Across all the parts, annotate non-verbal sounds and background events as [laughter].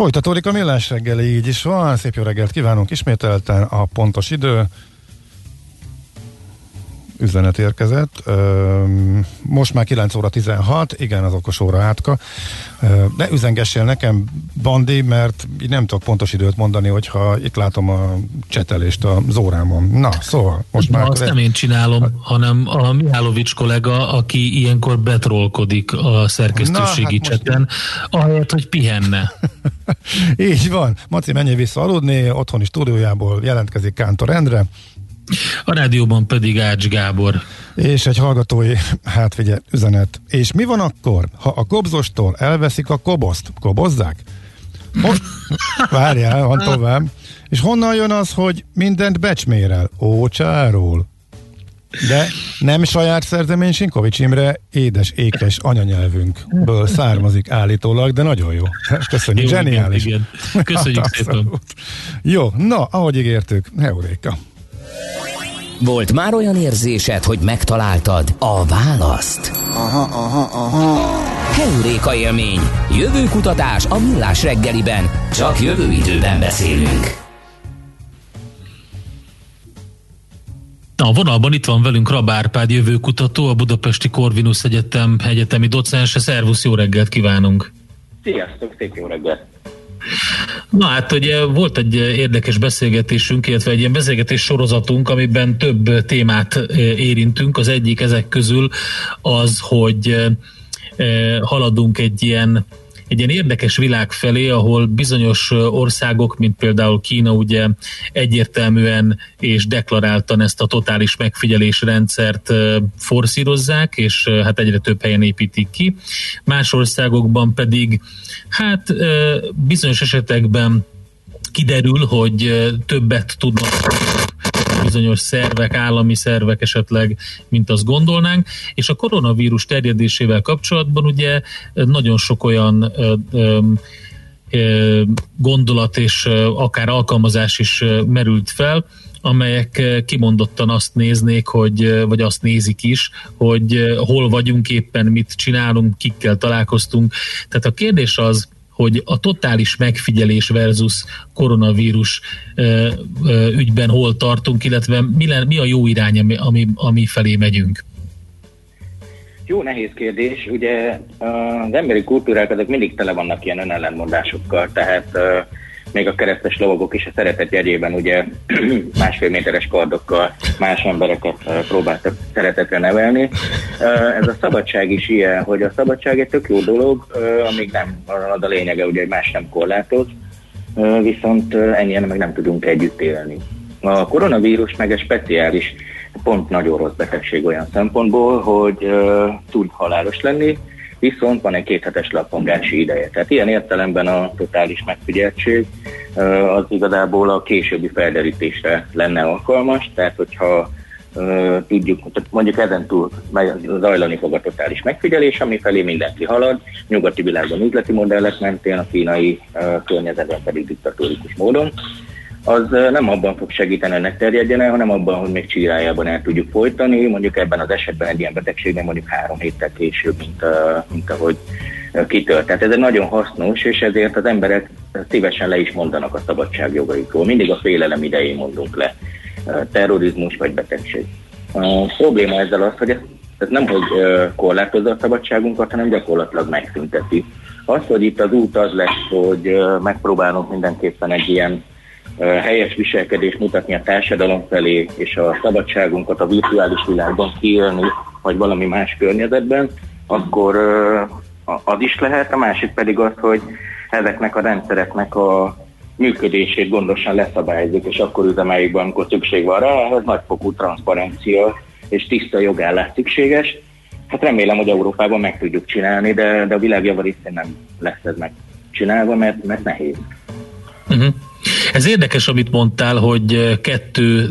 Folytatódik a millás reggeli, így is van. Szép jó reggelt kívánunk ismételten. A pontos idő üzenet érkezett. Most már 9 óra 16, igen, az okos óra átka. Ne üzengessél nekem, Bandi, mert így nem tudok pontos időt mondani, hogyha itt látom a csetelést az órámon. Na, szóval, most Na, már... Azt nem én csinálom, hanem a Mihálovics kollega, aki ilyenkor betrolkodik a szerkesztőségi Na, hát most- cseten, ahelyett, hogy pihenne. [laughs] Így van. Maci, menjél vissza aludni, otthoni stúdiójából jelentkezik Kántor Endre, A rádióban pedig Ács Gábor. és egy hallgatói, hát figyelj, üzenet. És mi van akkor, ha a kobzostól elveszik a koboszt? Kobozzák? Most, [laughs] várjál, van tovább. És honnan jön az, hogy mindent becsmérel? Ócsáról. De nem saját szerzemény Sinkovics Imre édes, ékes anyanyelvünkből származik állítólag, de nagyon jó. Köszönjük, Jó, zseniális. igen, igen. Köszönjük [laughs] szépen. Jó, na, ahogy ígértük, Heuréka. Volt már olyan érzésed, hogy megtaláltad a választ? Aha, aha, aha. Heuréka élmény. Jövőkutatás a millás reggeliben. Csak jövő időben beszélünk. Na, a vonalban itt van velünk Rab Árpád jövőkutató, a Budapesti Corvinus Egyetem egyetemi docense. Szervusz, jó reggelt kívánunk! Sziasztok, szép jó reggelt! Na hát ugye volt egy érdekes beszélgetésünk, illetve egy ilyen beszélgetés sorozatunk, amiben több témát eh, érintünk. Az egyik ezek közül az, hogy eh, haladunk egy ilyen egy ilyen érdekes világ felé, ahol bizonyos országok, mint például Kína ugye egyértelműen és deklaráltan ezt a totális megfigyelés rendszert forszírozzák, és hát egyre több helyen építik ki. Más országokban pedig hát bizonyos esetekben kiderül, hogy többet tudnak bizonyos szervek, állami szervek esetleg, mint azt gondolnánk, és a koronavírus terjedésével kapcsolatban ugye nagyon sok olyan ö, ö, ö, gondolat és akár alkalmazás is merült fel, amelyek kimondottan azt néznék, hogy, vagy azt nézik is, hogy hol vagyunk éppen, mit csinálunk, kikkel találkoztunk. Tehát a kérdés az, hogy a totális megfigyelés versus koronavírus ö, ö, ügyben hol tartunk, illetve mi, le, mi a jó irány, ami, ami, ami felé megyünk. Jó, nehéz kérdés. Ugye az emberi kultúrák azok mindig tele vannak ilyen önellentmondásokkal, tehát még a keresztes lovagok is a szeretet jegyében ugye [clears throat] másfél méteres kardokkal más embereket uh, próbáltak szeretetre nevelni. Uh, ez a szabadság is ilyen, hogy a szabadság egy tök jó dolog, uh, amíg nem az a lényege, ugye, hogy más nem korlátoz, viszont ennyien meg nem tudunk együtt élni. A koronavírus meg egy speciális, pont nagyon rossz betegség olyan szempontból, hogy tud halálos lenni, viszont van egy kéthetes lappangási ideje. Tehát ilyen értelemben a totális megfigyeltség az igazából a későbbi felderítésre lenne alkalmas, tehát hogyha tudjuk, tehát mondjuk ezen túl zajlani fog a totális megfigyelés, felé mindenki halad, nyugati világban üzleti modellek mentén, a kínai környezetben pedig diktatórikus módon az nem abban fog segíteni, hogy ne terjedjen el, hanem abban, hogy még csírájában el tudjuk folytani. Mondjuk ebben az esetben egy ilyen betegségben mondjuk három héttel később, mint, mint ahogy kitölt. Tehát ez egy nagyon hasznos, és ezért az emberek szívesen le is mondanak a szabadságjogaikról. Mindig a félelem idején mondunk le. Terrorizmus vagy betegség. A probléma ezzel az, hogy ez nem hogy korlátozza a szabadságunkat, hanem gyakorlatilag megszünteti. Az, hogy itt az út az lesz, hogy megpróbálunk mindenképpen egy ilyen helyes viselkedést mutatni a társadalom felé, és a szabadságunkat a virtuális világban kiélni, vagy valami más környezetben, akkor az is lehet, a másik pedig az, hogy ezeknek a rendszereknek a működését gondosan leszabályozzuk, és akkor üzemeljük be, amikor szükség van rá, ehhez nagyfokú transzparencia és tiszta jogállás szükséges. Hát remélem, hogy Európában meg tudjuk csinálni, de, de a világ javarészén nem lesz ez megcsinálva, mert, mert nehéz. Uh-huh. Ez érdekes, amit mondtál, hogy kettő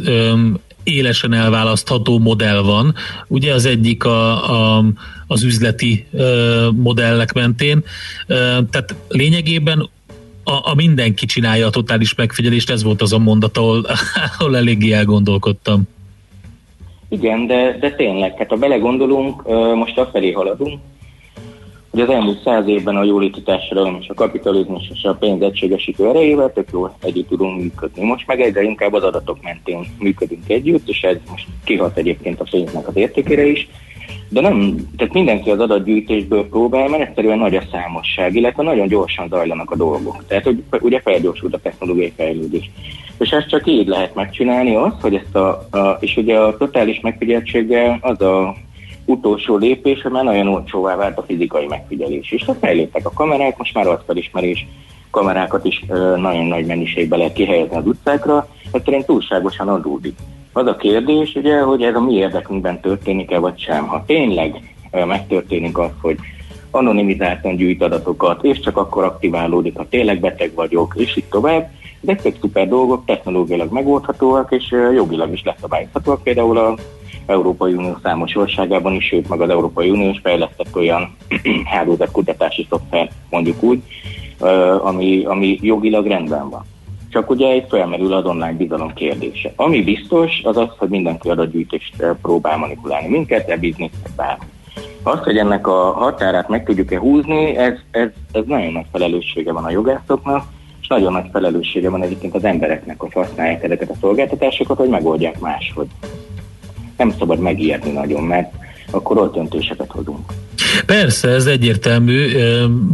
élesen elválasztható modell van. Ugye az egyik a, a, az üzleti ö, modellek mentén. Ö, tehát lényegében a, a mindenki csinálja a totális megfigyelést, ez volt az a mondat, ahol, [laughs] ahol eléggé elgondolkodtam. Igen, de, de tényleg, hát ha belegondolunk, most afelé haladunk, hogy az elmúlt száz évben a jóléti társadalom és a kapitalizmus és a pénz egységesítő erejével tök jól együtt tudunk működni. Most meg egyre inkább az adatok mentén működünk együtt, és ez most kihat egyébként a pénznek az értékére is. De nem, tehát mindenki az adatgyűjtésből próbál, mert egyszerűen nagy a számosság, illetve nagyon gyorsan zajlanak a dolgok. Tehát, hogy ugye felgyorsult a technológiai fejlődés. És ezt csak így lehet megcsinálni, az, hogy ezt a, a és ugye a totális megfigyeltséggel az a utolsó lépés, már nagyon olcsóvá vált a fizikai megfigyelés is. Tehát fejlődtek a kamerák, most már arcfelismerés kamerákat is ö, nagyon nagy mennyiségbe lehet kihelyezni az utcákra, egyszerűen túlságosan adódik. Az a kérdés, ugye, hogy ez a mi érdekünkben történik-e, vagy sem. Ha tényleg ö, megtörténik az, hogy anonimizáltan gyűjt adatokat, és csak akkor aktiválódik, ha tényleg beteg vagyok, és így tovább, ezek szuper dolgok, technológiailag megoldhatóak, és jogilag is leszabályozhatóak. Például a Európai Unió számos országában is, sőt, meg az Európai Unió is fejlesztett olyan [clears throat] kutatási szoftver, mondjuk úgy, ami, ami jogilag rendben van. Csak ugye itt felmerül az online bizalom kérdése. Ami biztos, az az, hogy mindenki adatgyűjtést próbál manipulálni minket, e-biznisz, bármi. Az, hogy ennek a határát meg tudjuk-e húzni, ez, ez, ez nagyon nagy felelőssége van a jogászoknak, és nagyon nagy felelőssége van egyébként az embereknek, hogy használják ezeket a szolgáltatásokat, hogy megoldják máshogy nem szabad megijedni nagyon, mert akkor ott döntéseket hozunk. Persze, ez egyértelmű,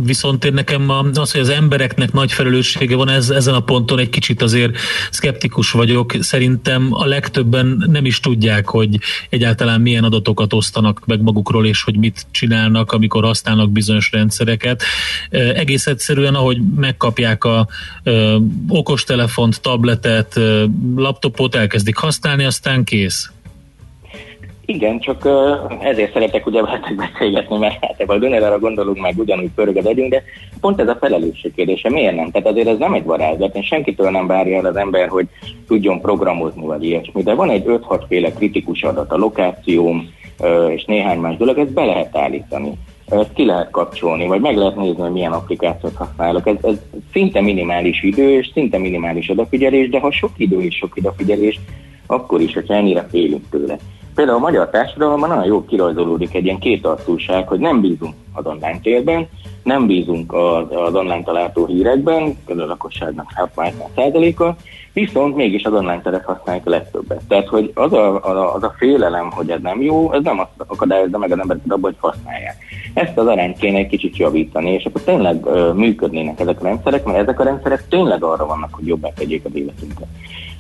viszont én nekem az, hogy az embereknek nagy felelőssége van, ez, ezen a ponton egy kicsit azért szkeptikus vagyok. Szerintem a legtöbben nem is tudják, hogy egyáltalán milyen adatokat osztanak meg magukról, és hogy mit csinálnak, amikor használnak bizonyos rendszereket. Egész egyszerűen, ahogy megkapják a okostelefont, tabletet, laptopot, elkezdik használni, aztán kész. Igen, csak ezért szeretek ugye veletek beszélgetni, mert hát ebben a Dönerre gondolunk meg, ugyanúgy pörög az agyunk, de pont ez a felelősség kérdése. Miért nem? Tehát azért ez nem egy varázslat, én senkitől nem várja el az ember, hogy tudjon programozni vagy ilyesmi, de van egy 5-6 féle kritikus adat, a lokációm és néhány más dolog, ezt be lehet állítani. Ezt ki lehet kapcsolni, vagy meg lehet nézni, hogy milyen applikációt használok. Ez, ez szinte minimális idő, és szinte minimális odafigyelés, de ha sok idő és sok odafigyelés, akkor is, hogyha ennyire félünk tőle. Például a magyar társadalomban nagyon jól kirajzolódik egy ilyen kétartúság, hogy nem bízunk az online térben, nem bízunk az, az online található hírekben, a lakosságnak 70%-a, viszont mégis az online teret használják a legtöbbet. Tehát, hogy az a, a, az a félelem, hogy ez nem jó, ez nem azt akadályozza meg az embereket abban, hogy használják. Ezt az arányt kéne egy kicsit javítani, és akkor tényleg ö, működnének ezek a rendszerek, mert ezek a rendszerek tényleg arra vannak, hogy jobbá tegyék az életünket.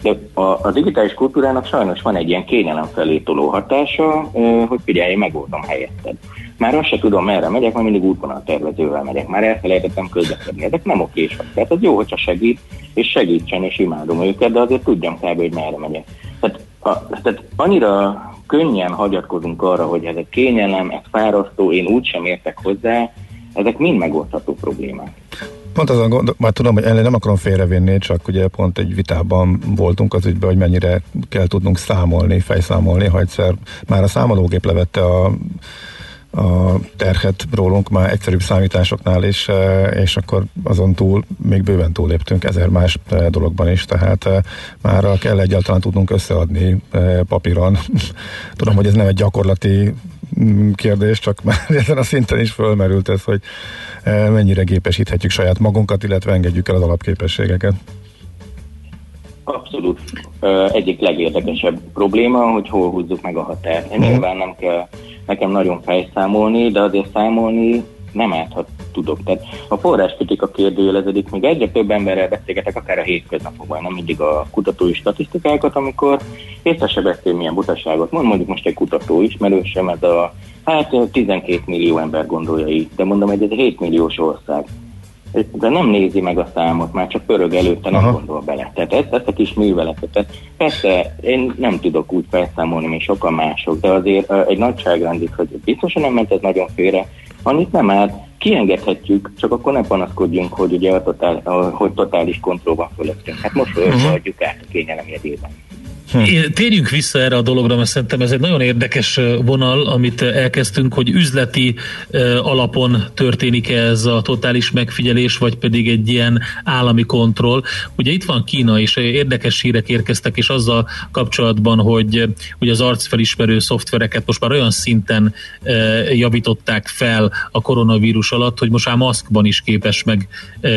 De a, a digitális kultúrának sajnos van egy ilyen kényelem felé toló hatása, hogy figyelj, megoldom helyetted. Már azt se tudom, merre megyek, mert mindig útvonal tervezővel megyek. Már elfelejtettem közlekedni. Ezek nem okések. Tehát az jó, hogyha segít, és segítsen, és imádom őket, de azért tudjam kb. hogy merre megyek. Tehát, a, tehát annyira könnyen hagyatkozunk arra, hogy ez egy kényelem, ez fárasztó, én úgysem értek hozzá, ezek mind megoldható problémák. Pont azon gondol, már tudom, hogy ennél nem akarom félrevinni, csak ugye pont egy vitában voltunk az ügyben, hogy mennyire kell tudnunk számolni, fejszámolni, ha egyszer már a számológép levette a a terhet rólunk már egyszerűbb számításoknál is, e, és akkor azon túl még bőven túléptünk ezer más e, dologban is, tehát e, már kell egyáltalán tudnunk összeadni papíron. [laughs] Tudom, hogy ez nem egy gyakorlati kérdés, csak már [laughs] ezen a szinten is fölmerült ez, hogy mennyire gépesíthetjük saját magunkat, illetve engedjük el az alapképességeket. Abszolút. Egyik legérdekesebb probléma, hogy hol húzzuk meg a határt. Mhm. Nyilván nem kell nekem nagyon fejszámolni, de azért számolni nem áthat tudok. Tehát a forráskritika kérdőjelezedik, még egyre több emberrel beszélgetek, akár a hétköznapokban, nem mindig a kutatói statisztikákat, amikor észre se beszél, milyen butaságot mond, mondjuk most egy kutató ismerősem, ez a hát 12 millió ember gondolja így, de mondom, hogy ez egy 7 milliós ország de nem nézi meg a számot, már csak pörög előtte, nem Aha. gondol bele. Tehát ezt, ezt a kis műveletet. Persze én nem tudok úgy felszámolni, mint sokan mások, de azért egy nagyságrendit, hogy biztosan nem ment ez nagyon félre, annyit nem állt, kiengedhetjük, csak akkor nem panaszkodjunk, hogy ugye a totál, a, hogy totális kontroll van fölöttünk. Hát most uh-huh. adjuk át a kényelem jegyében. Hm. Térjünk vissza erre a dologra, mert szerintem ez egy nagyon érdekes vonal, amit elkezdtünk, hogy üzleti alapon történik ez a totális megfigyelés, vagy pedig egy ilyen állami kontroll. Ugye itt van Kína, és érdekes hírek érkeztek, és azzal kapcsolatban, hogy, hogy az arcfelismerő szoftvereket most már olyan szinten javították fel a koronavírus alatt, hogy most már maszkban is képes meg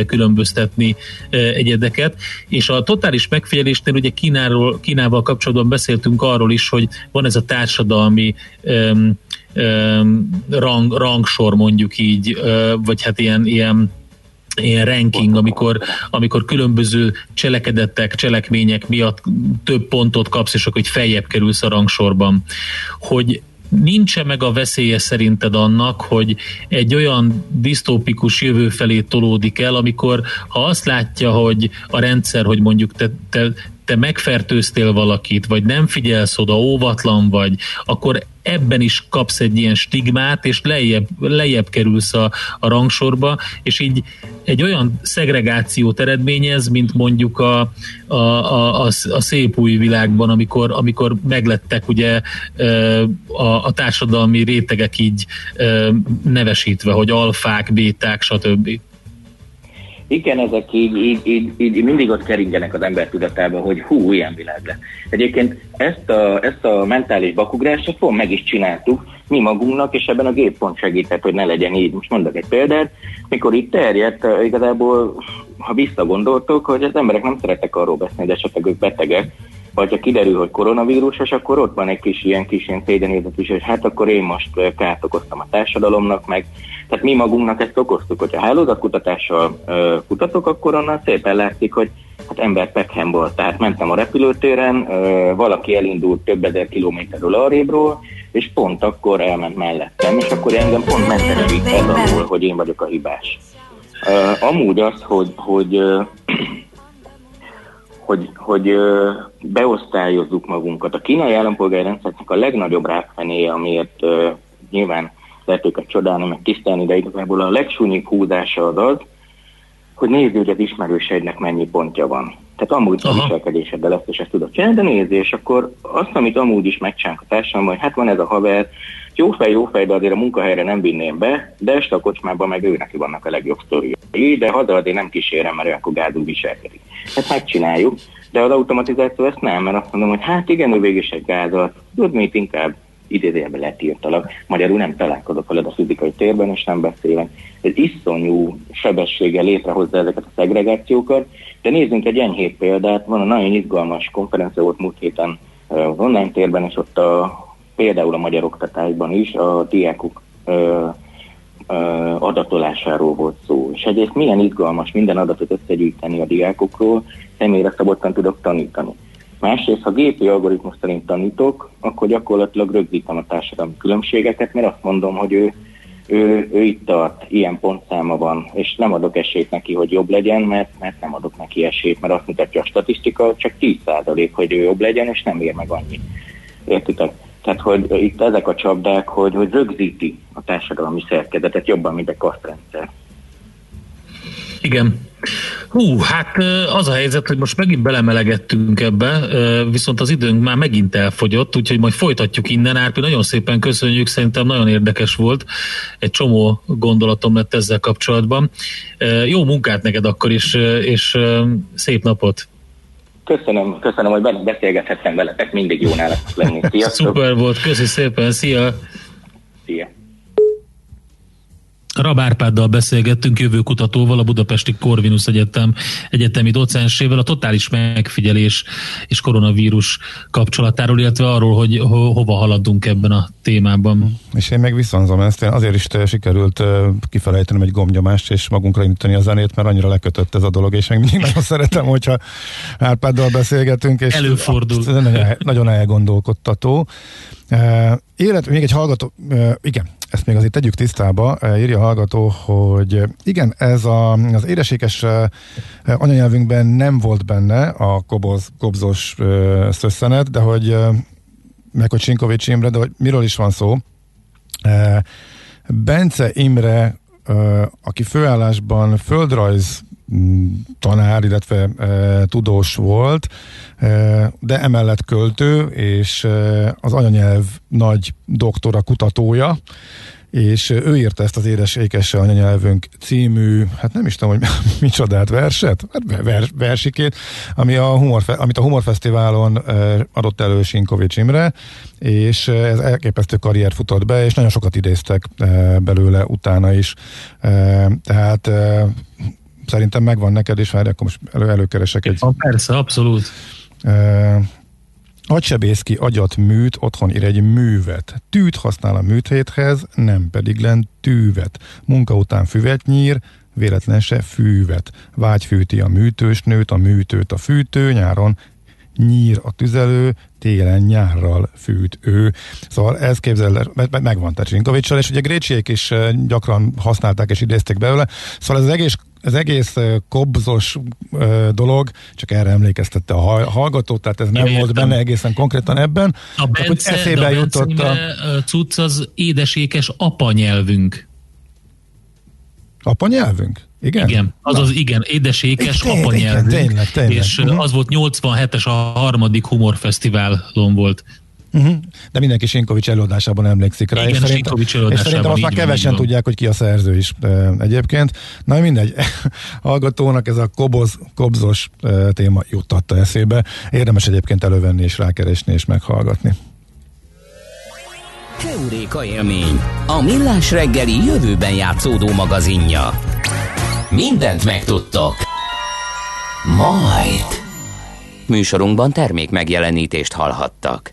különböztetni egyedeket. És a totális megfigyelésnél ugye Kínáról, Kínával kapcsolatban beszéltünk arról is, hogy van ez a társadalmi um, um, rang, rangsor mondjuk így, uh, vagy hát ilyen, ilyen ilyen ranking, amikor, amikor különböző cselekedetek, cselekmények miatt több pontot kapsz, és akkor hogy feljebb kerülsz a rangsorban. Hogy nincs meg a veszélye szerinted annak, hogy egy olyan disztópikus jövő felé tolódik el, amikor ha azt látja, hogy a rendszer, hogy mondjuk te, te, te megfertőztél valakit, vagy nem figyelsz oda, óvatlan vagy, akkor ebben is kapsz egy ilyen stigmát, és lejjebb, lejjebb kerülsz a, a rangsorba, és így egy olyan szegregációt eredményez, mint mondjuk a, a, a, a, a szép új világban, amikor, amikor meglettek ugye a, a társadalmi rétegek így nevesítve, hogy alfák, béták, stb. Igen, ezek így, így, így, így mindig ott keringenek az ember tudatában, hogy hú, ilyen világ lett. Egyébként ezt a, ezt a mentális bakugrást pont meg is csináltuk mi magunknak, és ebben a gép pont segített, hogy ne legyen így. Most mondok egy példát, mikor itt terjedt, igazából, ha visszagondoltok, hogy az emberek nem szeretek arról beszélni, de esetleg ők betegek, vagy ha kiderül, hogy koronavírusos, akkor ott van egy kis ilyen kis ilyen szégyenérzet is, hogy hát akkor én most kárt okoztam a társadalomnak, meg tehát mi magunknak ezt okoztuk, hogyha hálózatkutatással ö, kutatok, akkor onnan szépen látszik, hogy hát ember Peckham volt. Tehát mentem a repülőtéren, ö, valaki elindult több ezer kilométerről arrébról, és pont akkor elment mellettem, és akkor engem pont mentesített arról, hogy én vagyok a hibás. Uh, amúgy az, hogy, hogy, uh, hogy, hogy beosztályozzuk magunkat. A kínai állampolgári rendszernek a legnagyobb rákfenéje, amiért uh, nyilván lehet őket csodálni, meg tisztelni, de igazából a legsúnyibb húzása az az, hogy nézd, hogy az ismerőseidnek mennyi pontja van. Tehát amúgy Aha. a viselkedéseddel ezt és ezt tudod csinálni, de nézd, és akkor azt, amit amúgy is megcsinálunk a társadalomban, hogy hát van ez a haver, jó fej, jó fej, de azért a munkahelyre nem vinném be, de este a kocsmában meg ő neki vannak a legjobb sztoriai, de haza azért nem kísérem, mert ő akkor gázul viselkedik. Hát megcsináljuk, de az automatizáció ezt nem, mert azt mondom, hogy hát igen, ő végig is egy gázat, tudod mit, inkább idézőjelben letírtalak, magyarul nem találkozok veled a fizikai térben, és nem beszélek. Ez iszonyú sebességgel létrehozza ezeket a szegregációkat, de nézzünk egy enyhébb példát, van a nagyon izgalmas konferencia volt múlt héten az online térben, és ott a, például a magyar oktatásban is a diákok ö, ö, adatolásáról volt szó. És egyrészt milyen izgalmas minden adatot összegyűjteni a diákokról, személyre szabottan tudok tanítani. Másrészt, ha gépi algoritmus szerint tanítok, akkor gyakorlatilag rögzítem a társadalmi különbségeket, mert azt mondom, hogy ő, ő, ő itt tart, ilyen pontszáma van, és nem adok esélyt neki, hogy jobb legyen, mert, mert nem adok neki esélyt, mert azt mutatja a statisztika, csak 10% hogy ő jobb legyen, és nem ér meg annyit. Értitek? Tehát, hogy itt ezek a csapdák, hogy, hogy rögzíti a társadalmi szerkezetet jobban, mint egy kasztrendszer. Igen. Hú, hát az a helyzet, hogy most megint belemelegettünk ebbe, viszont az időnk már megint elfogyott, úgyhogy majd folytatjuk innen. Árpi, nagyon szépen köszönjük, szerintem nagyon érdekes volt. Egy csomó gondolatom lett ezzel kapcsolatban. Jó munkát neked akkor is, és szép napot! Köszönöm, köszönöm, hogy beszélgethettem veletek, mindig jó nálatok lenni. [laughs] Szuper volt, köszi szépen, szia! Szia! Rabárpáddal beszélgettünk jövőkutatóval, a Budapesti Corvinus Egyetem egyetemi docensével a totális megfigyelés és koronavírus kapcsolatáról, illetve arról, hogy ho- hova haladunk ebben a témában. És én meg viszonzom ezt, én azért is sikerült kifelejtenem egy gombnyomást, és magunkra indítani a zenét, mert annyira lekötött ez a dolog, és még mindig nagyon szeretem, hogyha Árpáddal beszélgetünk, és Előfordul. Nagyon, nagyon elgondolkodtató. Élet, még egy hallgató, igen, ezt még azért tegyük tisztába, írja a hallgató, hogy igen, ez a, az éresékes uh, anyanyelvünkben nem volt benne a koboz, kobzos szösszenet, de hogy meg hogy Sinkovics Imre, de hogy miről is van szó. Bence Imre aki főállásban földrajz tanár, illetve e, tudós volt, e, de emellett költő, és e, az anyanyelv nagy doktora, kutatója, és ő írta ezt az Édes anyanyelvünk című, hát nem is tudom, hogy [laughs] micsodát verset, hát vers, versikét, ami a humor, amit a Humorfesztiválon adott elő Sinkovics Imre, és ez elképesztő karrier futott be, és nagyon sokat idéztek belőle utána is. Tehát szerintem megvan neked, és várj, akkor most elő, előkeresek egy... Ja, persze, abszolút. Agysebészki agyat műt, otthon ír egy művet. Tűt használ a műthéthez, nem pedig len tűvet. Munka után füvet nyír, véletlen se fűvet. Vágy fűti a műtős nőt, a műtőt a fűtő, nyáron nyír a tüzelő, télen nyárral fűt ő. Szóval ez képzel, megvan Tecsinkovicsal, és ugye Grécsiék is gyakran használták és idézték belőle. Szóval ez az egész az egész kobzos dolog, csak erre emlékeztette a hallgató, tehát ez nem Én volt benne egészen konkrétan ebben. A Bence, hogy eszébe a jutott a... cucc az édesékes apanyelvünk. Apanyelvünk? Igen? Igen, azaz igen, édesékes Tény, apanyelvünk. Tényleg, tényleg. És uh-huh. az volt 87-es a harmadik humorfesztiválon volt. Uh-huh. De mindenki Sinkovics előadásában emlékszik rá. Igen, és, szerintem, és szerintem azt már kevesen van, tudják, hogy ki a szerző is e, egyébként. Na mindegy, [laughs] hallgatónak ez a koboz, kobzos e, téma juttatta eszébe. Érdemes egyébként elővenni és rákeresni és meghallgatni. Heuréka élmény, a millás reggeli jövőben játszódó magazinja. Mindent megtudtok. Majd. Műsorunkban termék megjelenítést hallhattak.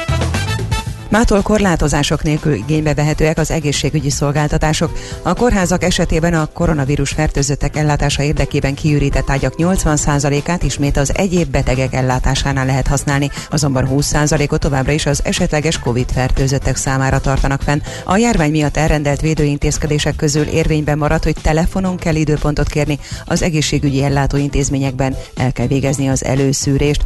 Mától korlátozások nélkül igénybe vehetőek az egészségügyi szolgáltatások. A kórházak esetében a koronavírus fertőzöttek ellátása érdekében kiürített ágyak 80%-át ismét az egyéb betegek ellátásánál lehet használni, azonban 20%-ot továbbra is az esetleges COVID fertőzöttek számára tartanak fenn. A járvány miatt elrendelt védőintézkedések közül érvényben marad, hogy telefonon kell időpontot kérni, az egészségügyi ellátóintézményekben el kell végezni az előszűrést.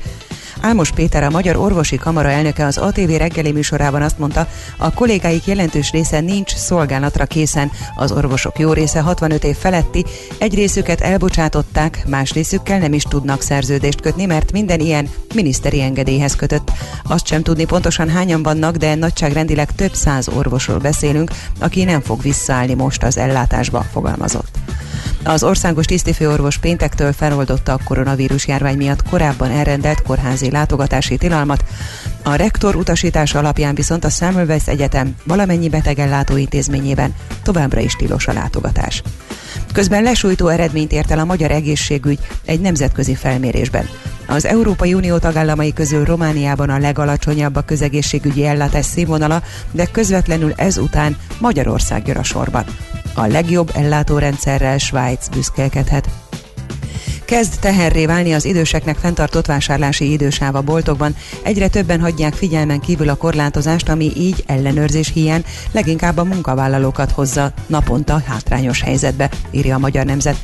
Álmos Péter, a Magyar Orvosi Kamara elnöke az ATV reggeli műsorában azt mondta, a kollégáik jelentős része nincs szolgálatra készen. Az orvosok jó része 65 év feletti, egy részüket elbocsátották, más részükkel nem is tudnak szerződést kötni, mert minden ilyen miniszteri engedélyhez kötött. Azt sem tudni pontosan hányan vannak, de nagyságrendileg több száz orvosról beszélünk, aki nem fog visszaállni most az ellátásba, fogalmazott. Az országos tisztifőorvos péntektől feloldotta a koronavírus járvány miatt korábban elrendelt kórházi látogatási tilalmat. A rektor utasítása alapján viszont a Semmelweis Egyetem valamennyi betegellátó intézményében továbbra is tilos a látogatás. Közben lesújtó eredményt ért el a magyar egészségügy egy nemzetközi felmérésben. Az Európai Unió tagállamai közül Romániában a legalacsonyabb a közegészségügyi ellátás színvonala, de közvetlenül ezután Magyarország jön a sorban. A legjobb ellátórendszerrel Svájc büszkélkedhet. Kezd teherré válni az időseknek fenntartott vásárlási idősáv a boltokban. Egyre többen hagyják figyelmen kívül a korlátozást, ami így ellenőrzés hiány leginkább a munkavállalókat hozza naponta hátrányos helyzetbe, írja a Magyar Nemzet.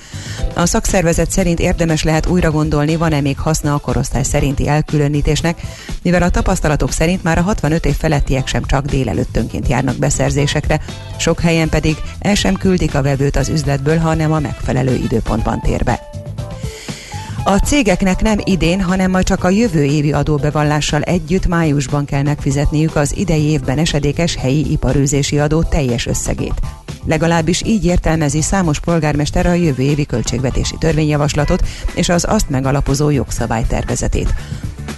A szakszervezet szerint érdemes lehet újra gondolni, van-e még haszna a korosztály szerinti elkülönítésnek, mivel a tapasztalatok szerint már a 65 év felettiek sem csak délelőttönként járnak beszerzésekre, sok helyen pedig el sem küldik a vevőt az üzletből, hanem a megfelelő időpontban tér be. A cégeknek nem idén, hanem majd csak a jövő évi adóbevallással együtt májusban kell megfizetniük az idei évben esedékes helyi iparűzési adó teljes összegét. Legalábbis így értelmezi számos polgármester a jövő évi költségvetési törvényjavaslatot és az azt megalapozó jogszabálytervezetét.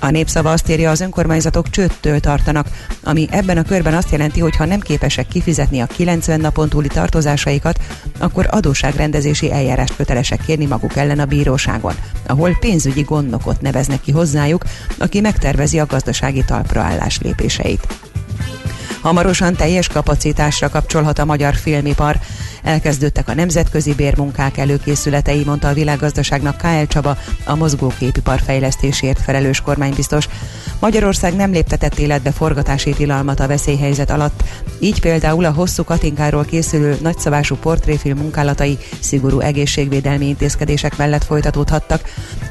A népszava azt írja, az önkormányzatok csőttől tartanak, ami ebben a körben azt jelenti, hogy ha nem képesek kifizetni a 90 napon túli tartozásaikat, akkor adóságrendezési eljárást kötelesek kérni maguk ellen a bíróságon, ahol pénzügyi gondnokot neveznek ki hozzájuk, aki megtervezi a gazdasági talpraállás lépéseit. Hamarosan teljes kapacitásra kapcsolhat a magyar filmipar. Elkezdődtek a nemzetközi bérmunkák előkészületei, mondta a világgazdaságnak K.L. Csaba, a mozgóképipar fejlesztésért felelős kormánybiztos. Magyarország nem léptetett életbe forgatási tilalmat a veszélyhelyzet alatt, így például a hosszú Katinkáról készülő nagyszabású portréfilm munkálatai szigorú egészségvédelmi intézkedések mellett folytatódhattak,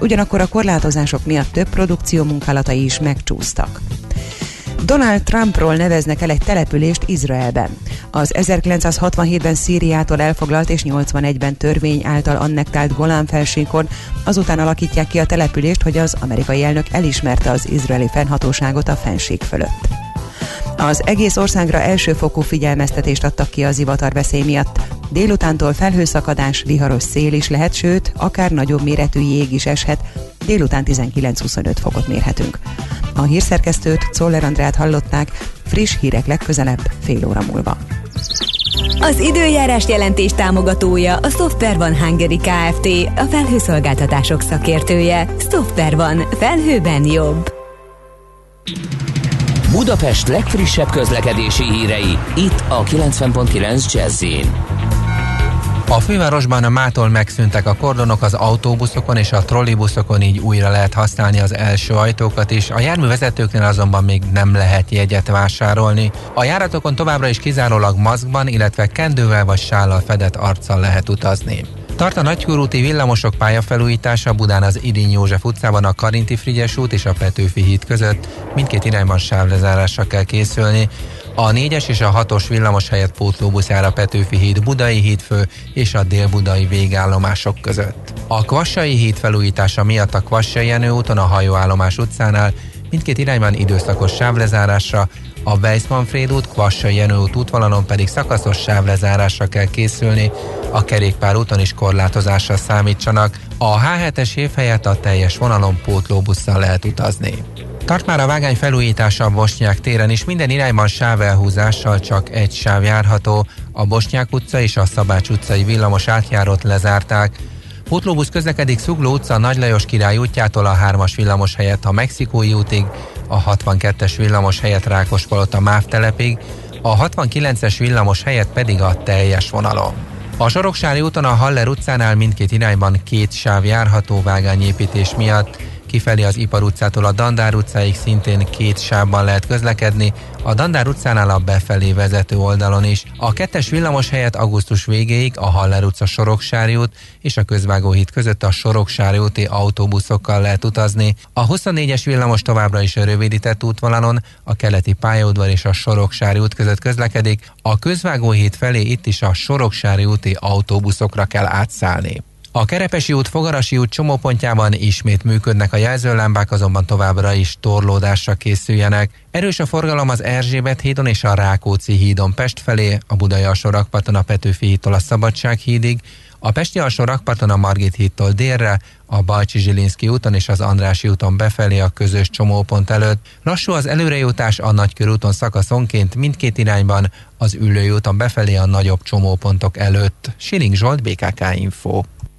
ugyanakkor a korlátozások miatt több produkció munkálatai is megcsúsztak. Donald Trumpról neveznek el egy települést Izraelben. Az 1967-ben Szíriától elfoglalt és 81-ben törvény által annektált Golán felsénkon azután alakítják ki a települést, hogy az amerikai elnök elismerte az izraeli fennhatóságot a fenség fölött. Az egész országra elsőfokú figyelmeztetést adtak ki az veszély miatt. Délutántól felhőszakadás, viharos szél is lehet, sőt, akár nagyobb méretű jég is eshet, délután 19-25 fokot mérhetünk. A hírszerkesztőt, Czoller Andrát hallották, friss hírek legközelebb fél óra múlva. Az időjárás jelentés támogatója a Software van Hungary Kft. A felhőszolgáltatások szakértője. Software van. Felhőben jobb. Budapest legfrissebb közlekedési hírei, itt a 90.9 jazz a fővárosban a mától megszűntek a kordonok az autóbuszokon és a trollibuszokon, így újra lehet használni az első ajtókat is. A járművezetőknél azonban még nem lehet jegyet vásárolni. A járatokon továbbra is kizárólag maszkban, illetve kendővel vagy sállal fedett arccal lehet utazni. Tart a nagykörúti villamosok pályafelújítása Budán az Idény József utcában a Karinti Frigyes út és a Petőfi híd között. Mindkét irányban sávlezárásra kell készülni. A 4-es és a 6-os villamos helyett pótlóbusz jár a Petőfi híd Budai hídfő és a Dél-Budai végállomások között. A Kvassai híd felújítása miatt a Kvassai Jenő úton a hajóállomás utcánál mindkét irányban időszakos sávlezárásra, a Weissmanfréd út, Kvassai Jenő út útvonalon pedig szakaszos sávlezárásra kell készülni, a kerékpár úton is korlátozásra számítsanak, a H7-es év helyett a teljes vonalon pótlóbusszal lehet utazni. Tart már a vágány felújítása a Bosnyák téren is, minden irányban sávelhúzással csak egy sáv járható, a Bosnyák utca és a Szabács utcai villamos átjárót lezárták, Pótlóbusz közlekedik Szugló utca Nagy Lajos király útjától a 3-as villamos helyett a Mexikói útig, a 62-es villamos helyett Rákospalota MÁV telepig, a 69-es villamos helyett pedig a teljes vonalon. A Soroksári úton a Haller utcánál mindkét irányban két sáv járható vágányépítés miatt, kifelé az Ipar utcától a Dandár utcáig szintén két sávban lehet közlekedni, a Dandár utcánál a befelé vezető oldalon is. A kettes villamos helyett augusztus végéig a Haller utca Soroksári út és a Közvágóhíd között a Soroksári úti autóbuszokkal lehet utazni. A 24-es villamos továbbra is a rövidített útvonalon, a keleti pályaudvar és a Soroksári út között közlekedik, a Közvágóhíd felé itt is a Soroksári úti autóbuszokra kell átszállni. A Kerepesi út, Fogarasi út csomópontjában ismét működnek a jelzőlámpák, azonban továbbra is torlódásra készüljenek. Erős a forgalom az Erzsébet hídon és a Rákóczi hídon Pest felé, a Budai alsó rakparton a Petőfi hídtól a Szabadság hídig, a Pesti alsó rakparton a Margit hídtól délre, a Balcsi Zsilinszki úton és az Andrási úton befelé a közös csomópont előtt. Lassú az előrejutás a Nagykörúton szakaszonként mindkét irányban, az Üllői úton befelé a nagyobb csomópontok előtt. Siling Zsolt, BKK Info.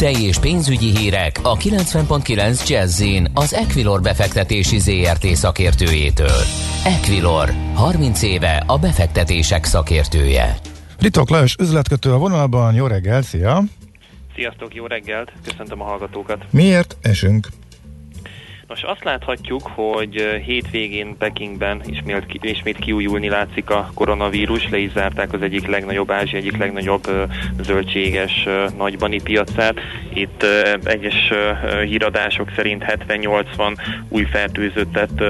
Tőzsdei és pénzügyi hírek a 90.9 jazz az Equilor befektetési ZRT szakértőjétől. Equilor, 30 éve a befektetések szakértője. Ritok Lajos üzletkötő a vonalban, jó reggel, szia! Sziasztok, jó reggelt, köszöntöm a hallgatókat. Miért esünk? Nos, azt láthatjuk, hogy hétvégén Pekingben ismét, ismét kiújulni látszik a koronavírus, le is zárták az egyik legnagyobb Ázsia, egyik legnagyobb zöldséges nagybani piacát. Itt egyes híradások szerint 70-80 új fertőzöttet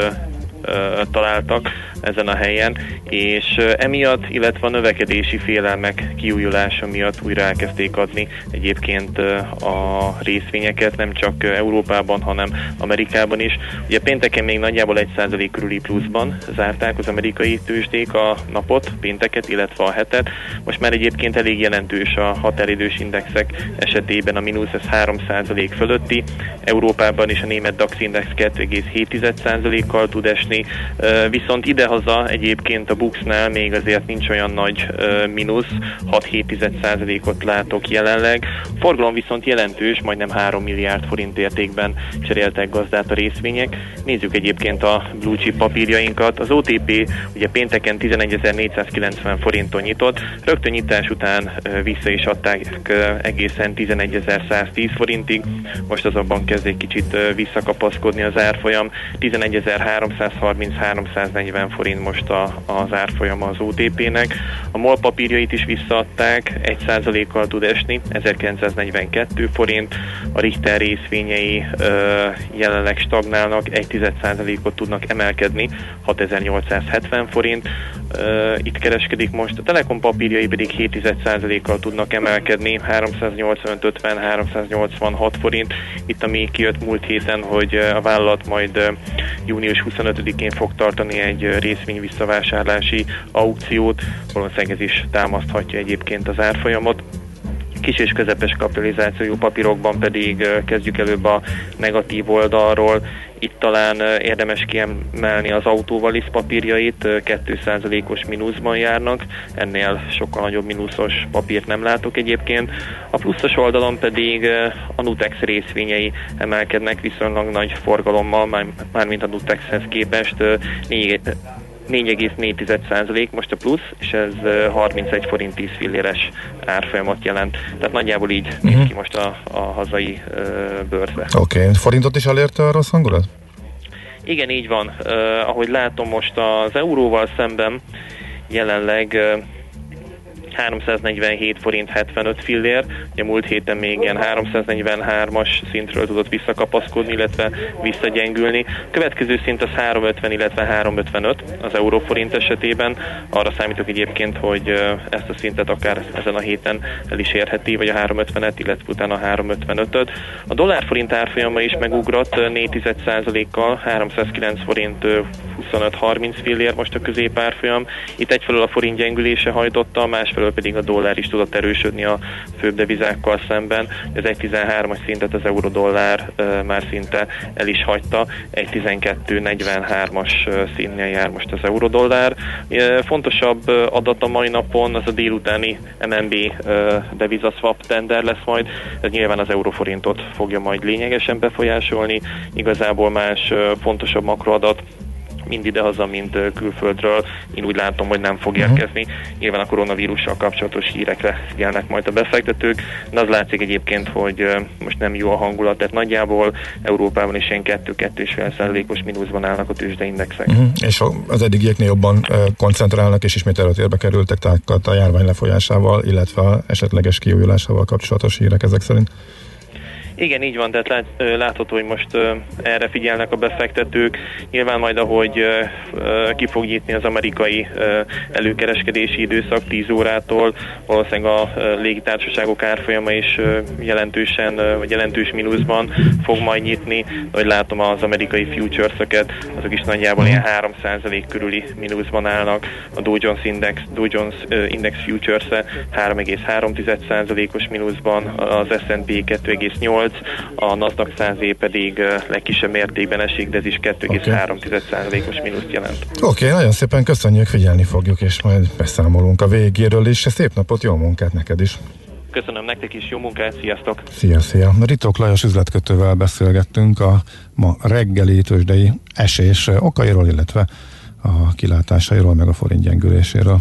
találtak ezen a helyen, és emiatt, illetve a növekedési félelmek kiújulása miatt újra elkezdték adni egyébként a részvényeket, nem csak Európában, hanem Amerikában is. Ugye pénteken még nagyjából 1% körüli pluszban zárták az amerikai tőzsdék a napot, pénteket, illetve a hetet. Most már egyébként elég jelentős a határidős indexek esetében a mínusz, ez 3% fölötti. Európában is a német DAX index 2,7%-kal tud esni, viszont ide haza egyébként a Buxnál még azért nincs olyan nagy mínusz, 6-7%-ot látok jelenleg. A forgalom viszont jelentős, majdnem 3 milliárd forint értékben cseréltek gazdát a részvények. Nézzük egyébként a blue chip papírjainkat. Az OTP ugye pénteken 11.490 forinton nyitott, rögtön nyitás után vissza is adták egészen 11.110 forintig, most azonban kezd egy kicsit visszakapaszkodni az árfolyam, 11.333-140 forint most a, az árfolyama az OTP-nek. A MOL papírjait is visszaadták, 1%-kal tud esni, 1942 forint. A Richter részvényei ö, jelenleg stagnálnak, 1,1%-ot tudnak emelkedni, 6870 forint. Ö, itt kereskedik most, a Telekom papírjai pedig 7,1%-kal tudnak emelkedni, 385-50-386 forint. Itt ami kijött múlt héten, hogy a vállalat majd június 25-én fog tartani egy részvény visszavásárlási aukciót, valószínűleg ez is támaszthatja egyébként az árfolyamot kis és közepes kapitalizációjú papírokban pedig kezdjük előbb a negatív oldalról. Itt talán érdemes kiemelni az autóvalisz papírjait, 2%-os mínuszban járnak, ennél sokkal nagyobb mínuszos papírt nem látok egyébként. A pluszos oldalon pedig a Nutex részvényei emelkednek viszonylag nagy forgalommal, mármint a Nutexhez képest 4,4% most a plusz, és ez 31 forint 10 filléres árfolyamat jelent. Tehát nagyjából így uh-huh. néz mhm. ki most a, a hazai uh, bőrze. Oké, okay. forintot is elérte a rossz hangulat? Igen, így van. Uh, ahogy látom most az euróval szemben jelenleg uh, 347 forint 75 fillér, ugye múlt héten még ilyen 343-as szintről tudott visszakapaszkodni, illetve visszagyengülni. Következő szint az 350, illetve 355 az euróforint esetében. Arra számítok egyébként, hogy ezt a szintet akár ezen a héten el is érheti, vagy a 350-et, illetve utána a 355-öt. A dollárforint árfolyama is megugrott 4,1%-kal, 309 forint 25-30 fillér most a középárfolyam. Itt egyfelől a forint gyengülése hajtotta, másfelől másfelől pedig a dollár is tudott erősödni a főbb devizákkal szemben. Az 1.13-as szintet az euró-dollár már szinte el is hagyta, 1.12.43-as színnél jár most az euró-dollár. Fontosabb adat a mai napon az a délutáni MNB devizaswap tender lesz majd, ez nyilván az euróforintot fogja majd lényegesen befolyásolni, igazából más fontosabb makroadat mind idehaza, mind külföldről. Én úgy látom, hogy nem fog uh-huh. érkezni. Nyilván a koronavírussal kapcsolatos hírekre figyelnek majd a befektetők, de az látszik egyébként, hogy most nem jó a hangulat, tehát nagyjából Európában is ilyen 2-2,5 százalékos mínuszban állnak a tőzsdeindexek. Uh-huh. És az eddigieknél jobban koncentrálnak, és ismét előtérbe kerültek tehát a járvány lefolyásával, illetve a esetleges kiújulásával kapcsolatos hírek ezek szerint. Igen, így van, tehát lát, látható, hogy most erre figyelnek a befektetők. Nyilván majd, ahogy ki fog nyitni az amerikai előkereskedési időszak 10 órától, valószínűleg a légitársaságok árfolyama is jelentősen, vagy jelentős mínuszban fog majd nyitni. Ahogy látom az amerikai futures-öket, azok is nagyjából ilyen 3% körüli mínuszban állnak. A Dow Jones Index, Dow Jones Index Futures-e 3,3%-os mínuszban, az S&P 2,8 8, a NASDAQ 100 pedig legkisebb mértékben esik, de ez is 2,3%-os mínuszt jelent. Oké, okay, nagyon szépen köszönjük, figyelni fogjuk, és majd beszámolunk a végéről is. Szép napot, jó munkát neked is! Köszönöm nektek is, jó munkát, sziasztok! Szia, szia! Ritok Lajos üzletkötővel beszélgettünk a ma reggeli tőzsdei esés okairól, illetve a kilátásairól, meg a forint gyengüléséről.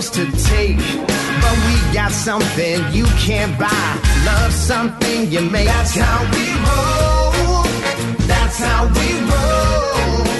Yours to take. But we got something you can't buy. Love something you make. That's how we roll. That's how we roll.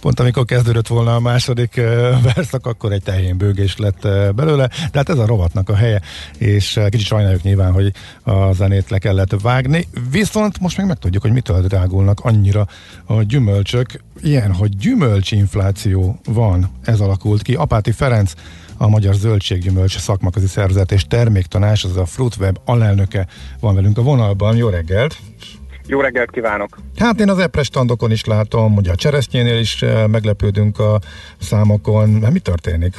pont amikor kezdődött volna a második verszak, akkor egy tehén bőgés lett belőle, de hát ez a rovatnak a helye, és kicsit sajnáljuk nyilván, hogy a zenét le kellett vágni, viszont most meg megtudjuk, hogy mitől drágulnak annyira a gyümölcsök. Ilyen, hogy gyümölcsinfláció van, ez alakult ki. Apáti Ferenc, a Magyar Zöldséggyümölcs Szakmaközi Szervezet és Terméktanás, az a Fruitweb alelnöke van velünk a vonalban. Jó reggelt! Jó reggelt kívánok! Hát én az epres standokon is látom, ugye a cseresznyénél is eh, meglepődünk a számokon. Mi történik?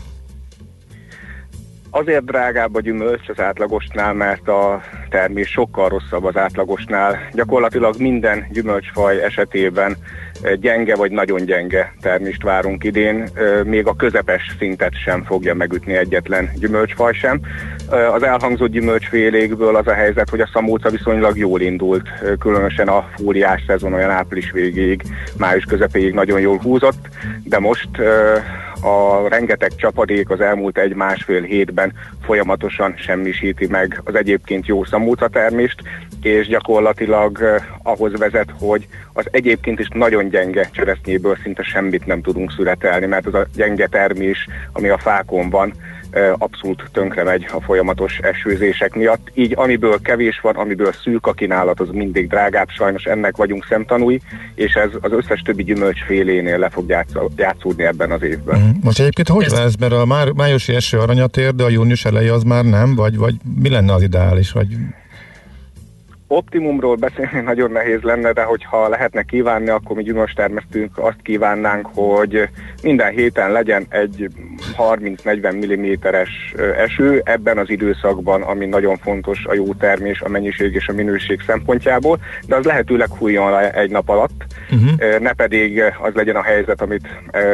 Azért drágább a gyümölcs az átlagosnál, mert a termés sokkal rosszabb az átlagosnál. Gyakorlatilag minden gyümölcsfaj esetében eh, gyenge vagy nagyon gyenge termést várunk idén, eh, még a közepes szintet sem fogja megütni egyetlen gyümölcsfaj sem. Eh, Az elhangzott gyümölcsfélékből az a helyzet, hogy a szamóca viszonylag jól indult, különösen a fúriás szezon olyan április végéig, május közepéig nagyon jól húzott, de most a rengeteg csapadék az elmúlt egy-másfél hétben folyamatosan semmisíti meg az egyébként jó szamóca termést, és gyakorlatilag eh, ahhoz vezet, hogy az egyébként is nagyon gyenge cseresznyéből szinte semmit nem tudunk születelni, mert az a gyenge termés, ami a fákon van, abszolút tönkre megy a folyamatos esőzések miatt. Így amiből kevés van, amiből szűk a kínálat, az mindig drágább, sajnos ennek vagyunk szemtanúi, és ez az összes többi gyümölcsfélénél le fog játsz- játszódni ebben az évben. Mm. Most egyébként hogy lesz, mert a már, májusi eső aranyat ér, de a június eleje az már nem, vagy, vagy mi lenne az ideális, vagy Optimumról beszélni [laughs] nagyon nehéz lenne, de hogyha lehetne kívánni, akkor mi gyümölcstermesztőnk azt kívánnánk, hogy minden héten legyen egy 30-40 mm-es eső ebben az időszakban, ami nagyon fontos a jó termés, a mennyiség és a minőség szempontjából, de az lehetőleg hújjon le egy nap alatt, uh-huh. ne pedig az legyen a helyzet, amit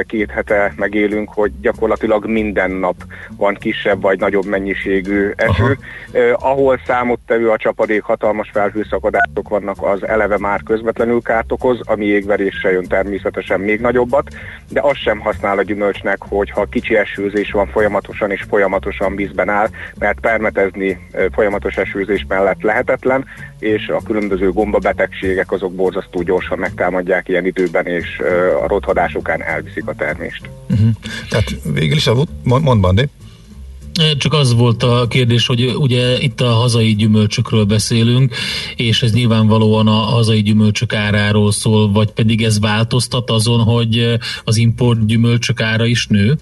két hete megélünk, hogy gyakorlatilag minden nap van kisebb vagy nagyobb mennyiségű eső. Eh, ahol számottevő a csapadék hatalmas felhőszakadások vannak, az eleve már közvetlenül kárt okoz, ami jégveréssel jön természetesen még nagyobbat, de az sem használ a gyümölcsnek, hogyha kicsi esőzés van folyamatosan és folyamatosan vízben áll, mert permetezni folyamatos esőzés mellett lehetetlen, és a különböző gombabetegségek azok borzasztó gyorsan megtámadják ilyen időben, és a rothadás elviszik a termést. uh-huh. tehát végül is a mond, mond Bandi. Csak az volt a kérdés, hogy ugye itt a hazai gyümölcsökről beszélünk, és ez nyilvánvalóan a hazai gyümölcsök áráról szól, vagy pedig ez változtat azon, hogy az import gyümölcsök ára is nő?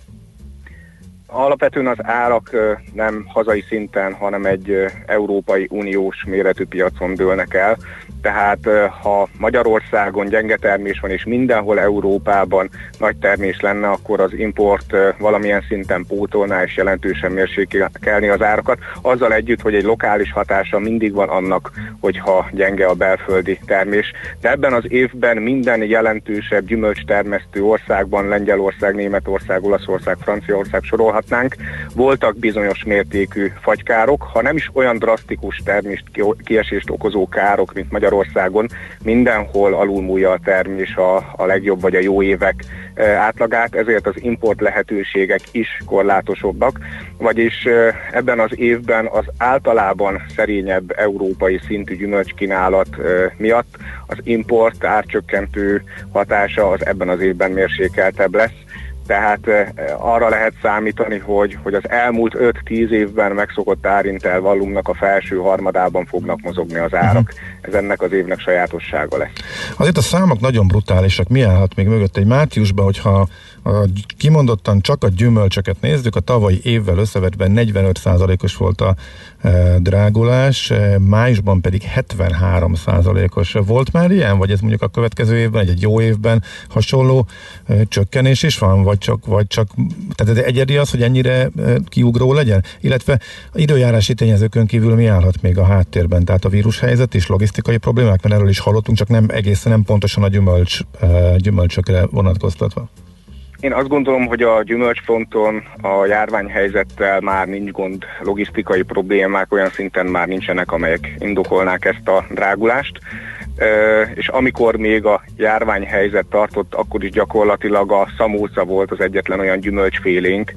Alapvetően az árak nem hazai szinten, hanem egy Európai Uniós méretű piacon dőlnek el. Tehát ha Magyarországon gyenge termés van, és mindenhol Európában nagy termés lenne, akkor az import valamilyen szinten pótolná és jelentősen mérsékelni az árakat. Azzal együtt, hogy egy lokális hatása mindig van annak, hogyha gyenge a belföldi termés. De ebben az évben minden jelentősebb gyümölcstermesztő országban, Lengyelország, Németország, Olaszország, Franciaország sorolhatnánk, voltak bizonyos mértékű fagykárok, ha nem is olyan drasztikus termést kiesést okozó károk, mint Magyarországon, mindenhol alulmúlja a termés a, a legjobb vagy a jó évek e, átlagát, ezért az import lehetőségek is korlátosabbak, vagyis e, ebben az évben az általában szerényebb európai szintű gyümölcskínálat e, miatt az import árcsökkentő hatása az ebben az évben mérsékeltebb lesz tehát arra lehet számítani, hogy, hogy az elmúlt 5-10 évben megszokott árintel vallumnak a felső harmadában fognak mozogni az árak. Uh-huh. Ez ennek az évnek sajátossága lesz. Azért a számok nagyon brutálisak. Mi állhat még mögött egy márciusban, hogyha a, kimondottan csak a gyümölcsöket nézzük, a tavalyi évvel összevetve 45%-os volt a e, drágulás, e, májusban pedig 73%-os. Volt már ilyen, vagy ez mondjuk a következő évben, egy, egy jó évben hasonló e, csökkenés is van, vagy csak, vagy csak tehát ez egyedi az, hogy ennyire e, kiugró legyen? Illetve időjárási tényezőkön kívül mi állhat még a háttérben? Tehát a vírushelyzet és logisztikai problémák, mert erről is hallottunk, csak nem egészen nem pontosan a gyümölcs, gyümölcsökre vonatkoztatva. Én azt gondolom, hogy a gyümölcsfronton a járványhelyzettel már nincs gond, logisztikai problémák olyan szinten már nincsenek, amelyek indokolnák ezt a drágulást és amikor még a járványhelyzet tartott, akkor is gyakorlatilag a szamóca volt az egyetlen olyan gyümölcsfélénk,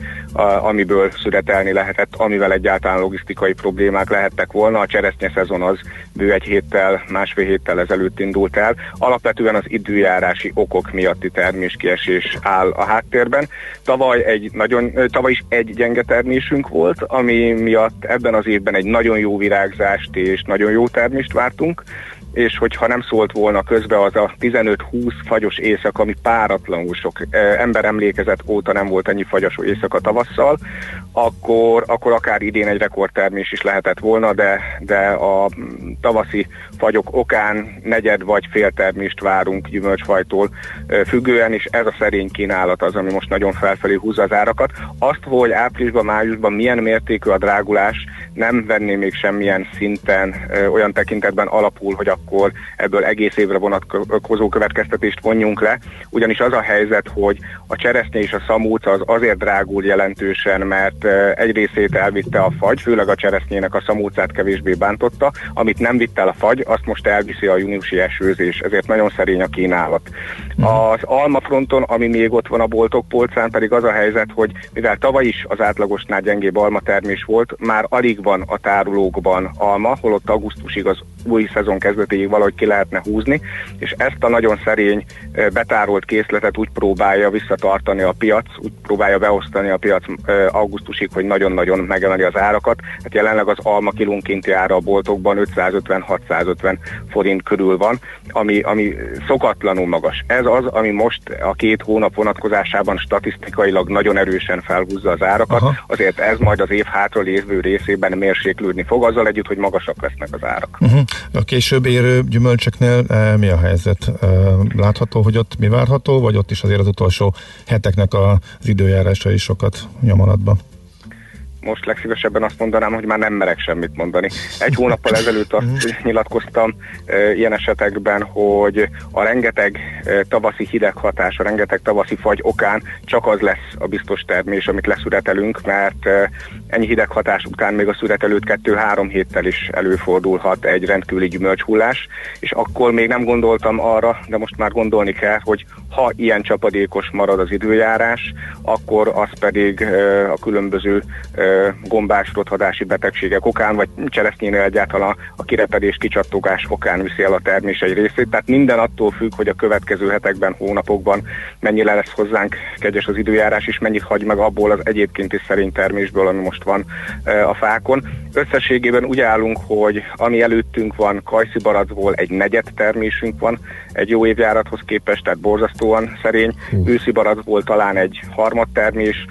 amiből szüretelni lehetett, amivel egyáltalán logisztikai problémák lehettek volna. A cseresznye szezon az bő egy héttel, másfél héttel ezelőtt indult el. Alapvetően az időjárási okok miatti terméskiesés áll a háttérben. Tavaly, egy nagyon, tavaly is egy gyenge termésünk volt, ami miatt ebben az évben egy nagyon jó virágzást és nagyon jó termést vártunk és hogyha nem szólt volna közbe az a 15-20 fagyos éjszaka, ami páratlanul sok ember emlékezett óta nem volt ennyi fagyos éjszaka tavasszal, akkor, akkor akár idén egy rekordtermés is lehetett volna, de, de a tavaszi fagyok okán negyed vagy féltermést várunk gyümölcsfajtól függően, és ez a szerény kínálat az, ami most nagyon felfelé húzza az árakat. Azt, hogy áprilisban, májusban milyen mértékű a drágulás, nem venné még semmilyen szinten olyan tekintetben alapul, hogy akkor ebből egész évre vonatkozó következtetést vonjunk le, ugyanis az a helyzet, hogy a cseresznye és a szamúca az azért drágul jelentősen, mert egy részét elvitte a fagy, főleg a cseresznyének a szamúcát kevésbé bántotta, amit nem vitt el a fagy, azt most elviszi a júniusi esőzés, ezért nagyon szerény a kínálat. Mhm. Az alma fronton, ami még ott van a boltok polcán, pedig az a helyzet, hogy mivel tavaly is az átlagosnál gyengébb alma termés volt, már alig van a tárolókban alma, holott augusztusig az új szezon kezdetéig valahogy ki lehetne húzni, és ezt a nagyon szerény betárolt készletet úgy próbálja visszatartani a piac, úgy próbálja beosztani a piac augusztusig, hogy nagyon-nagyon megemeli az árakat. Hát jelenleg az alma kilónkénti ára a boltokban 550-650 forint körül van, ami, ami szokatlanul magas. Ez az, ami most a két hónap vonatkozásában statisztikailag nagyon erősen felhúzza az árakat, Aha. azért ez majd az év hátra lévő részében mérséklődni fog, azzal együtt, hogy magasak lesznek az árak. Uh-huh. A később érő gyümölcsöknél e, mi a helyzet? E, látható, hogy ott mi várható, vagy ott is azért az utolsó heteknek az időjárása is sokat nyomalatban? Most legszívesebben azt mondanám, hogy már nem merek semmit mondani. Egy hónappal ezelőtt azt mhm. nyilatkoztam e, ilyen esetekben, hogy a rengeteg e, tavaszi hideg hatás, a rengeteg tavaszi fagy okán csak az lesz a biztos termés, amit leszüretelünk, mert e, ennyi hideg hatás után még a szüret előtt kettő-három héttel is előfordulhat egy rendkívüli gyümölcshullás, és akkor még nem gondoltam arra, de most már gondolni kell, hogy ha ilyen csapadékos marad az időjárás, akkor az pedig a különböző gombás rothadási betegségek okán, vagy cseresznyénél egyáltalán a kirepedés, kicsattogás okán viszi el a termés egy részét. Tehát minden attól függ, hogy a következő hetekben, hónapokban mennyire lesz hozzánk kegyes az időjárás, és mennyit hagy meg abból az egyébként is szerény termésből, ami most van a fákon. Összességében úgy állunk, hogy ami előttünk van, kajszi baracból egy negyed termésünk van, egy jó évjárathoz képest, tehát borzasztóan szerény. Őszi baracból talán egy harmad termés,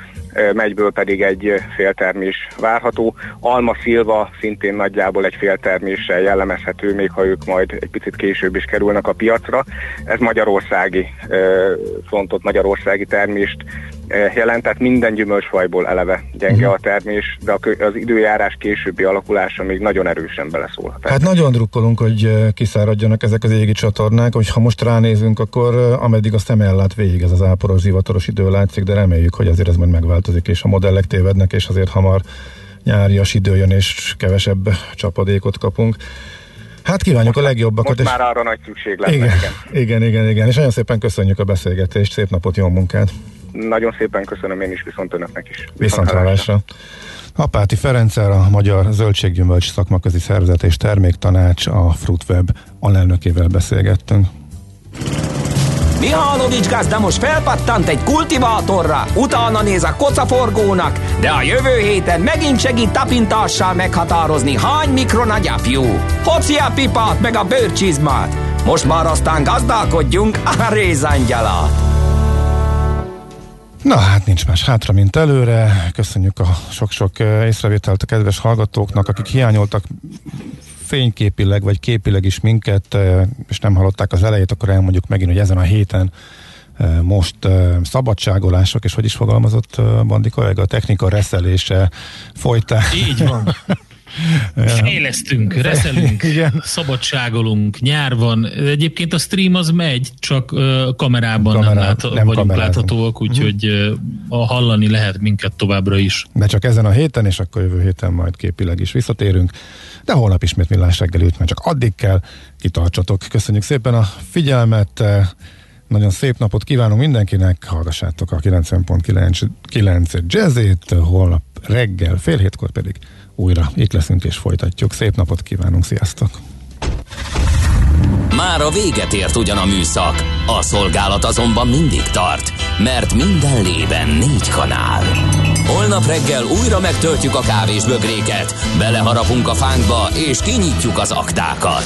megyből pedig egy féltermés várható. Alma szilva szintén nagyjából egy félterméssel jellemezhető, még ha ők majd egy picit később is kerülnek a piacra. Ez magyarországi frontot, magyarországi termést jelent, tehát minden gyümölcsfajból eleve gyenge uh-huh. a termés, de az időjárás későbbi alakulása még nagyon erősen beleszólhat. Hát nagyon drukkolunk, hogy kiszáradjanak ezek az égi csatornák, hogy ha most ránézünk, akkor ameddig azt nem ellát végig ez az áporos, zivataros idő látszik, de reméljük, hogy azért ez majd megváltozik, és a modellek tévednek, és azért hamar nyárias idő jön, és kevesebb csapadékot kapunk. Hát kívánjuk most, a legjobbakat. Most és... már arra nagy szükség lesz. Igen, igen, igen, igen, igen. És nagyon szépen köszönjük a beszélgetést, szép napot, jó munkát! Nagyon szépen köszönöm én is, viszont önöknek is. Viszont hallásra. Apáti Ferencer, a Magyar Zöldséggyümölcs Szakmaközi Szervezet és Terméktanács, a Fruitweb alelnökével beszélgettünk. Mihálovics gazda most felpattant egy kultivátorra, utána néz a kocaforgónak, de a jövő héten megint segít tapintással meghatározni, hány mikron a gyapjú. Hoci a pipát meg a bőrcsizmát. Most már aztán gazdálkodjunk a rézangyalat. Na hát nincs más hátra, mint előre. Köszönjük a sok-sok észrevételt a kedves hallgatóknak, akik hiányoltak fényképileg vagy képileg is minket, és nem hallották az elejét, akkor elmondjuk megint, hogy ezen a héten most szabadságolások, és hogy is fogalmazott Bandi kollega, a technika reszelése folytán. Így van. [laughs] Fejlesztünk, [laughs] reszelünk, Igen. szabadságolunk, nyár van. Egyébként a stream az megy, csak kamerában Kamerá, nem, lát, nem vagyunk kamerázunk. láthatóak, úgyhogy uh, hallani lehet minket továbbra is. De csak ezen a héten, és akkor jövő héten majd képileg is visszatérünk. De holnap ismét millás reggel mert csak addig kell, kitartsatok. Köszönjük szépen a figyelmet, nagyon szép napot kívánunk mindenkinek, hallgassátok a 90.9 jazzét, holnap reggel, fél hétkor pedig újra itt leszünk és folytatjuk. Szép napot kívánunk, sziasztok! Már a véget ért ugyan a műszak, a szolgálat azonban mindig tart, mert minden lében négy kanál. Holnap reggel újra megtöltjük a kávés bögréket, beleharapunk a fánkba és kinyitjuk az aktákat.